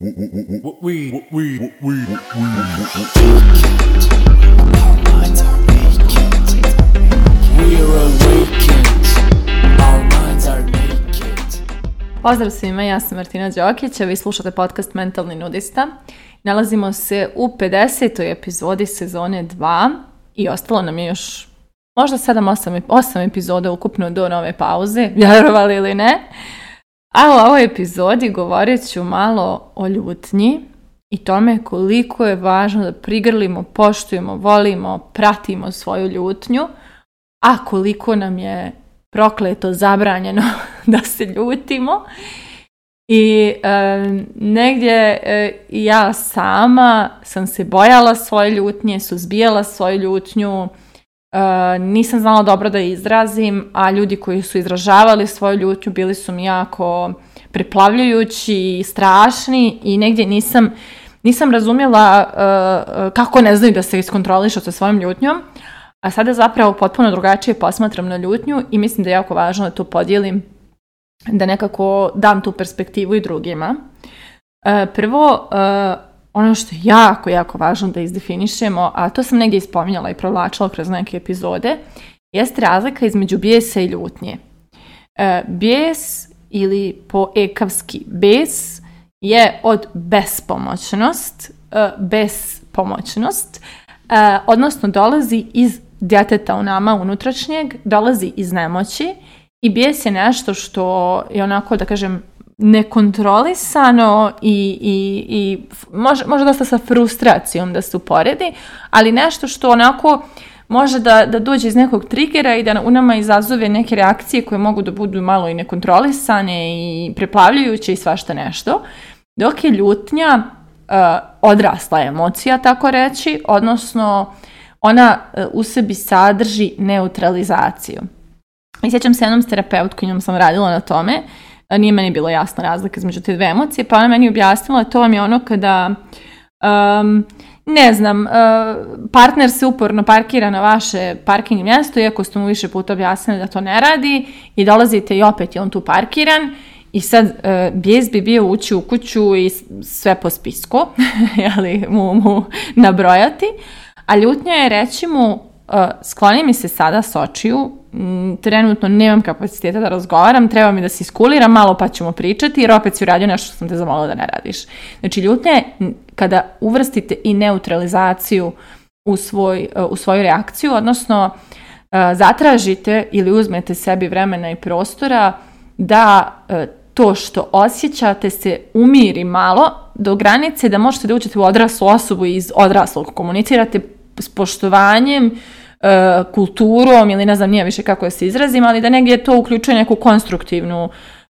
Pozdrav svima, ja sam Martina Đokić, a vi slušate podcast Mentalni nudista. Nalazimo se u 50. epizodi sezone 2 i ostalo nam je još možda 7-8 epizoda ukupno do nove pauze, vjerovali ili ne. A u ovoj epizodi govorit ću malo o ljutnji i tome koliko je važno da prigrlimo, poštujemo, volimo, pratimo svoju ljutnju, a koliko nam je prokleto zabranjeno da se ljutimo. I e, negdje ja sama sam se bojala svoje ljutnje, suzbijala svoju ljutnju, E, nisam znala dobro da izrazim, a ljudi koji su izražavali svoju ljutnju bili su mi jako preplavljujući, strašni i negdje nisam, nisam razumjela e, kako ne znaju da se iskontrolišu sa svojom ljutnjom, a sada zapravo potpuno drugačije posmatram na ljutnju i mislim da je jako važno da to podijelim, da nekako dam tu perspektivu i drugima. E, prvo, ono što je jako, jako važno da izdefinišemo, a to sam negdje ispominjala i provlačila kroz neke epizode, jeste razlika između bijesa i ljutnje. E, bijes ili po ekavski bes je od bespomoćnost, e, bespomoćnost, e, odnosno dolazi iz djeteta u nama unutrašnjeg, dolazi iz nemoći i bijes je nešto što je onako, da kažem, nekontrolisano i, i, i može, može dosta sa frustracijom da se uporedi, ali nešto što onako može da, da dođe iz nekog trigera i da u nama izazove neke reakcije koje mogu da budu malo i nekontrolisane i preplavljujuće i svašta nešto. Dok je ljutnja e, odrasla emocija, tako reći, odnosno ona e, u sebi sadrži neutralizaciju. I sjećam se jednom s terapeutkinjom sam radila na tome nije meni bilo jasna razlika između te dve emocije, pa ona meni objasnila, to vam je ono kada, ne znam, e, partner se uporno parkira na vaše parking mjesto, iako ste mu više puta objasnili da to ne radi, i dolazite i opet je on tu parkiran, i sad, uh, bi bio ući u kuću i sve po spisku, jeli, mu, mu nabrojati, a ljutnja je reći mu, skloni mi se sada s očiju, mm, trenutno nemam kapaciteta da razgovaram, treba mi da se iskuliram malo pa ćemo pričati jer opet si uradio nešto što sam te zamolila da ne radiš. Znači ljutnje kada uvrstite i neutralizaciju u, svoj, e, u svoju reakciju, odnosno e, zatražite ili uzmete sebi vremena i prostora da e, to što osjećate se umiri malo do granice da možete da uđete u odraslu osobu i iz odraslog komunicirate s poštovanjem, e, kulturom ili ne znam nije više kako se izrazim, ali da negdje to uključuje neku konstruktivnu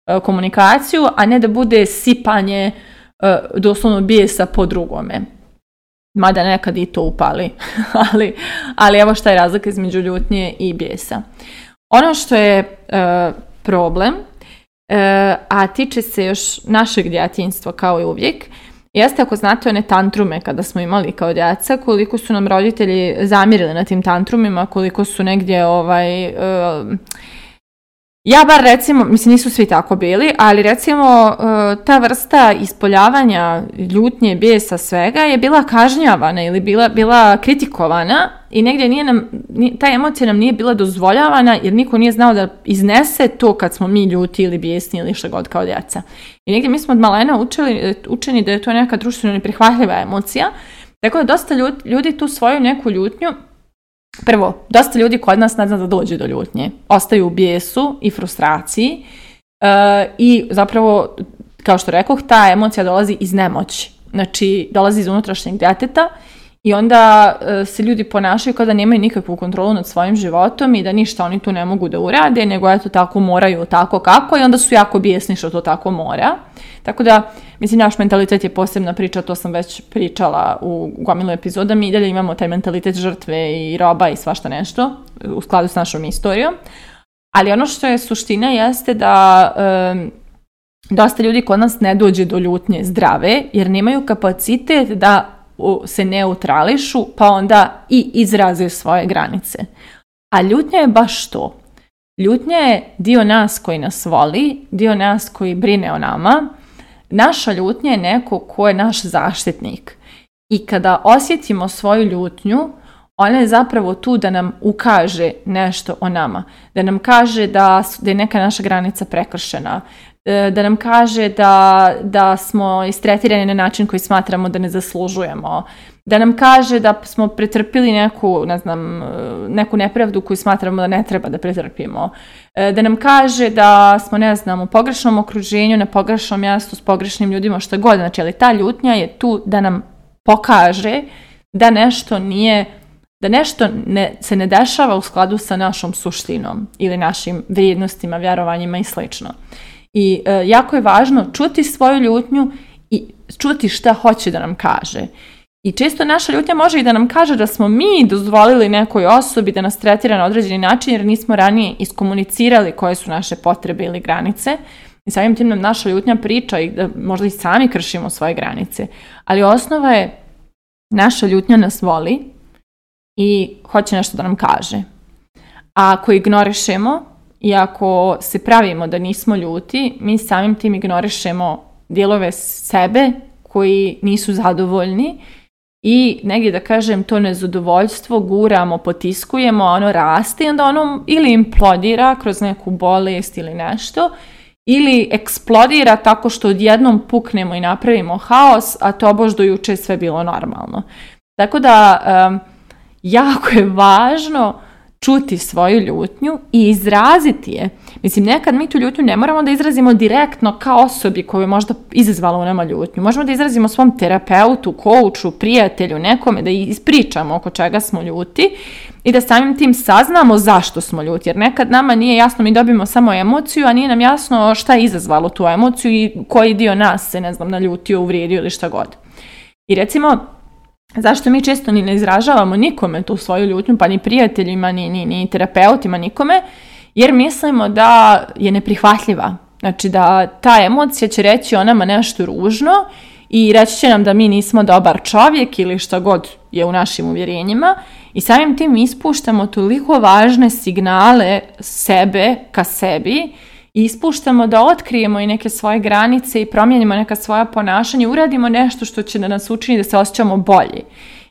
e, komunikaciju, a ne da bude sipanje e, doslovno bijesa po drugome. Mada nekad i to upali, ali, ali evo šta je razlika između ljutnje i bijesa. Ono što je e, problem, a tiče se još našeg djetinjstva kao i uvijek, jeste ako znate one tantrume kada smo imali kao djeca, koliko su nam roditelji zamirili na tim tantrumima, koliko su negdje ovaj... ja bar recimo, mislim nisu svi tako bili, ali recimo e, ta vrsta ispoljavanja ljutnje, bijesa, svega je bila kažnjavana ili bila, bila kritikovana i negdje nije nam, ta emocija nam nije bila dozvoljavana jer niko nije znao da iznese to kad smo mi ljuti ili bijesni ili što god kao djeca. I negdje mi smo od malena učili, e, učeni da je to neka društveno neprihvatljiva emocija, tako da dosta ljudi, ljudi tu svoju neku ljutnju Prvo, dosta ljudi kod nas ne zna da dođe do ljutnje. Ostaju u bijesu i frustraciji e, i zapravo, kao što rekoh, ta emocija dolazi iz nemoći. Znači, dolazi iz unutrašnjeg djeteta i onda e, se ljudi ponašaju da nemaju nikakvu kontrolu nad svojim životom i da ništa oni tu ne mogu da urade, nego eto tako moraju, tako kako i onda su jako bijesni što to tako mora. Tako da, mislim, naš mentalitet je posebna priča, to sam već pričala u gomilu epizoda, mi i dalje imamo taj mentalitet žrtve i roba i svašta nešto u skladu s našom istorijom. Ali ono što je suština jeste da dosta ljudi kod nas ne dođe do ljutnje zdrave, jer nemaju kapacitet da se neutrališu, pa onda i izraze svoje granice. A ljutnja je baš to. Ljutnja je dio nas koji nas voli, dio nas koji brine o nama. Naša ljutnja je neko ko je naš zaštitnik. I kada osjetimo svoju ljutnju, ona je zapravo tu da nam ukaže nešto o nama, da nam kaže da, da je neka naša granica prekršena, E, da nam kaže da, da smo istretirani na način koji smatramo da ne zaslužujemo, da nam kaže da smo pretrpili neku, ne znam, neku nepravdu koju smatramo da ne treba da pretrpimo, e, da nam kaže da smo, ne znam, u pogrešnom okruženju, na pogrešnom mjestu, s pogrešnim ljudima, što god, znači, ali ta ljutnja je tu da nam pokaže da nešto nije da nešto ne, se ne dešava u skladu sa našom suštinom ili našim vrijednostima, vjerovanjima i slično. I e, jako je važno čuti svoju ljutnju i čuti šta hoće da nam kaže. I često naša ljutnja može i da nam kaže da smo mi dozvolili nekoj osobi da nas tretira na određeni način jer nismo ranije iskomunicirali koje su naše potrebe ili granice. I samim tim nam naša ljutnja priča i da možda i sami kršimo svoje granice. Ali osnova je naša ljutnja nas voli i hoće nešto da nam kaže. A ako ignorišemo, i ako se pravimo da nismo ljuti, mi samim tim ignorišemo dijelove sebe koji nisu zadovoljni i negdje da kažem to nezadovoljstvo guramo, potiskujemo, ono raste i onda ono ili implodira kroz neku bolest ili nešto ili eksplodira tako što odjednom puknemo i napravimo haos, a to bož do juče sve bilo normalno. Tako da jako je važno čuti svoju ljutnju i izraziti je. Mislim, nekad mi tu ljutnju ne moramo da izrazimo direktno kao osobi koju je možda izazvala u nama ljutnju. Možemo da izrazimo svom terapeutu, kouču, prijatelju, nekome, da ispričamo oko čega smo ljuti i da samim tim saznamo zašto smo ljuti. Jer nekad nama nije jasno, mi dobimo samo emociju, a nije nam jasno šta je izazvalo tu emociju i koji dio nas se, ne znam, naljutio, uvrijedio ili šta god. I recimo, Zašto mi često ni ne izražavamo nikome tu svoju ljutnju, pa ni prijateljima, ni, ni, ni terapeutima, nikome, jer mislimo da je neprihvatljiva. Znači da ta emocija će reći o nama nešto ružno i reći će nam da mi nismo dobar čovjek ili što god je u našim uvjerenjima i samim tim ispuštamo toliko važne signale sebe ka sebi ispuštamo, da otkrijemo i neke svoje granice i promijenimo neka svoja ponašanja, uradimo nešto što će da nas učini da se osjećamo bolje.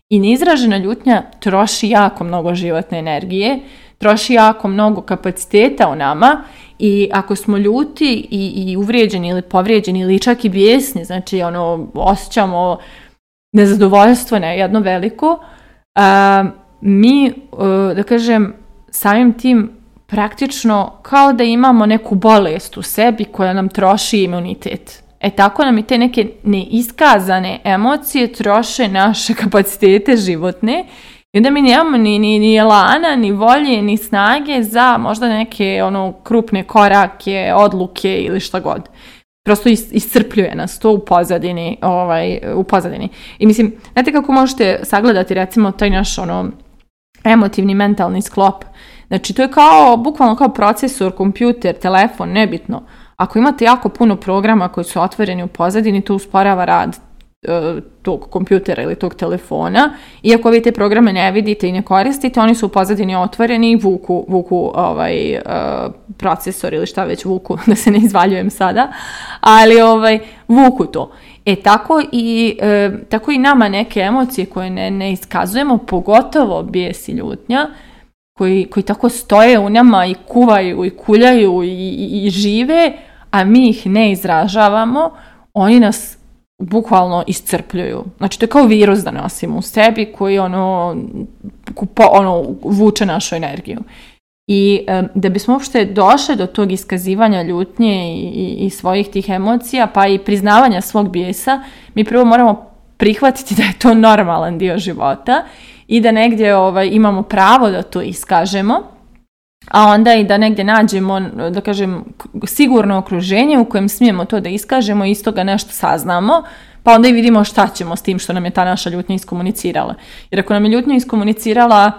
I neizražena ljutnja troši jako mnogo životne energije, troši jako mnogo kapaciteta u nama i ako smo ljuti i, i uvrijeđeni ili povrijeđeni ili čak i bijesni, znači ono, osjećamo nezadovoljstvo na jedno veliko, mi, e, da kažem, samim tim praktično kao da imamo neku bolest u sebi koja nam troši imunitet. E tako nam i te neke neiskazane emocije troše naše kapacitete životne i onda mi nemamo ni, ni, ni lana, ni volje, ni snage za možda neke ono krupne korake, odluke ili šta god. Prosto iscrpljuje nas to u pozadini, ovaj, u pozadini. I mislim, znate kako možete sagledati recimo taj naš ono emotivni mentalni sklop Znači, to je kao, bukvalno kao procesor, kompjuter, telefon, nebitno. Ako imate jako puno programa koji su otvoreni u pozadini, to usporava rad e, tog kompjutera ili tog telefona. Iako vi te programe ne vidite i ne koristite, oni su u pozadini otvoreni i vuku, vuku ovaj, e, procesor ili šta već vuku, da se ne izvaljujem sada, ali ovaj, vuku to. E tako i, e, tako i nama neke emocije koje ne, ne iskazujemo, pogotovo bijesi ljutnja, koji, koji tako stoje u nama i kuvaju i kuljaju i, i, žive, a mi ih ne izražavamo, oni nas bukvalno iscrpljuju. Znači to je kao virus da nosimo u sebi koji ono, kupo, ono vuče našu energiju. I da bismo uopšte došli do tog iskazivanja ljutnje i, i, i svojih tih emocija, pa i priznavanja svog bijesa, mi prvo moramo prihvatiti da je to normalan dio života i da negdje ovaj, imamo pravo da to iskažemo, a onda i da negdje nađemo, da kažem, sigurno okruženje u kojem smijemo to da iskažemo i iz toga nešto saznamo, pa onda i vidimo šta ćemo s tim što nam je ta naša ljutnja iskomunicirala. Jer ako nam je ljutnja iskomunicirala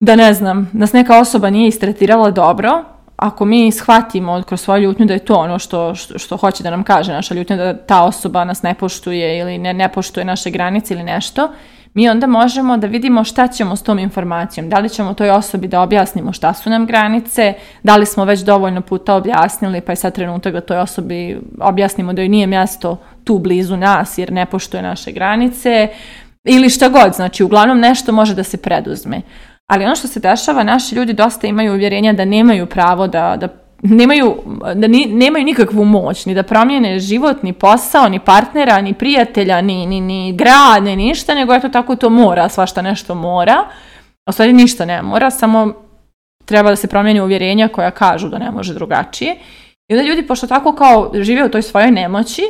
da ne znam, nas neka osoba nije istretirala dobro, ako mi shvatimo kroz svoju ljutnju da je to ono što, što, što hoće da nam kaže naša ljutnja, da ta osoba nas ne poštuje ili ne, ne poštuje naše granice ili nešto, mi onda možemo da vidimo šta ćemo s tom informacijom. Da li ćemo toj osobi da objasnimo šta su nam granice, da li smo već dovoljno puta objasnili pa je sad trenutak da toj osobi objasnimo da joj nije mjesto tu blizu nas jer ne poštuje naše granice ili šta god. Znači uglavnom nešto može da se preduzme. Ali ono što se dešava, naši ljudi dosta imaju uvjerenja da nemaju pravo da, da nemaju, da ni, nemaju nikakvu moć, ni da promijene život, ni posao, ni partnera, ni prijatelja, ni, ni, ni grad, ni ništa, nego eto tako to mora, svašta nešto mora. U stvari ništa ne mora, samo treba da se promijene uvjerenja koja kažu da ne može drugačije. I onda ljudi, pošto tako kao žive u toj svojoj nemoći,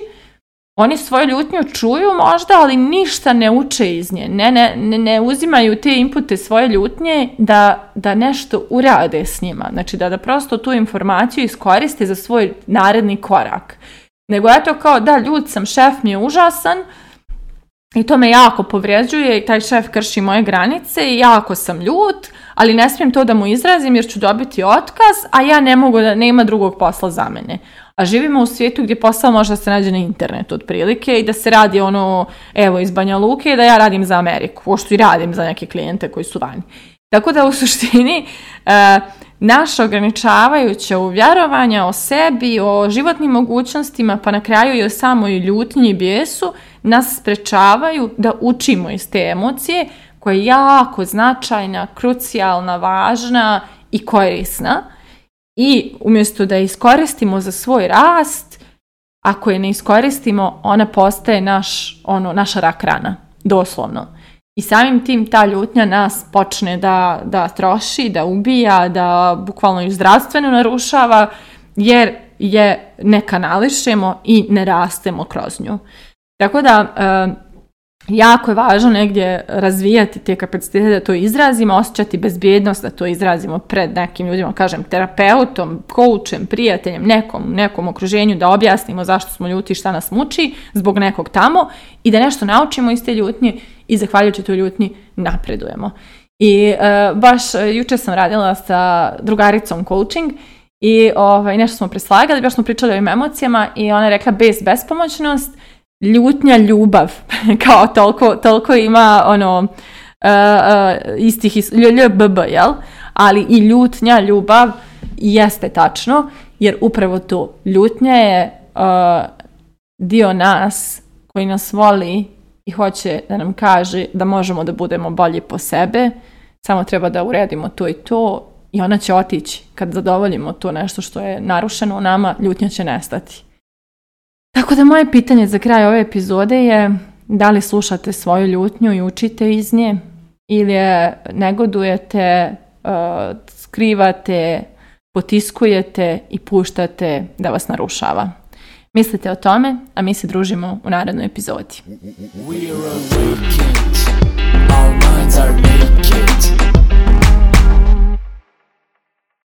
oni svoju ljutnju čuju možda, ali ništa ne uče iz nje. Ne, ne, ne uzimaju te inpute svoje ljutnje da, da nešto urade s njima. Znači da, da prosto tu informaciju iskoriste za svoj naredni korak. Nego eto kao da ljud sam, šef mi je užasan i to me jako povređuje i taj šef krši moje granice i jako sam ljut, ali ne smijem to da mu izrazim jer ću dobiti otkaz, a ja ne mogu, da nema drugog posla za mene a živimo u svijetu gdje posao može se nađe na internetu otprilike i da se radi ono, evo iz Banja Luke i da ja radim za Ameriku, pošto i radim za neke klijente koji su vani. Tako da u suštini e, naša ograničavajuća uvjerovanja o sebi, o životnim mogućnostima, pa na kraju i o samoj ljutnji i bijesu, nas sprečavaju da učimo iz te emocije koja je jako značajna, krucijalna, važna i korisna i umjesto da je iskoristimo za svoj rast, ako je ne iskoristimo, ona postaje naš, ono, naša rak rana, doslovno. I samim tim ta ljutnja nas počne da, da troši, da ubija, da bukvalno ju zdravstveno narušava, jer je ne kanališemo i ne rastemo kroz nju. Tako da, eh, jako je važno negdje razvijati te kapacitete da to izrazimo, osjećati bezbjednost da to izrazimo pred nekim ljudima, kažem, terapeutom, koučem, prijateljem, nekom, nekom okruženju, da objasnimo zašto smo ljuti, i šta nas muči zbog nekog tamo i da nešto naučimo iz te ljutnje i zahvaljujući toj ljutnji napredujemo. I e, baš e, jučer sam radila sa drugaricom coaching i ovaj, nešto smo preslagali, baš smo pričali o ovim emocijama i ona je rekla bez bespomoćnost, ljutnja ljubav, kao toliko, toliko ima ono e, e, istih, ljubb, jel? Ali i ljutnja ljubav jeste tačno, jer upravo to ljutnja je e, dio nas koji nas voli i hoće da nam kaže da možemo da budemo bolji po sebe, samo treba da uredimo to i to i ona će otići. Kad zadovoljimo to nešto što je narušeno u nama, ljutnja će nestati. Tako da moje pitanje za kraj ove epizode je da li slušate svoju ljutnju i učite iz nje ili je negodujete, e, skrivate, potiskujete i puštate da vas narušava. Mislite o tome, a mi se družimo u narednoj epizodi.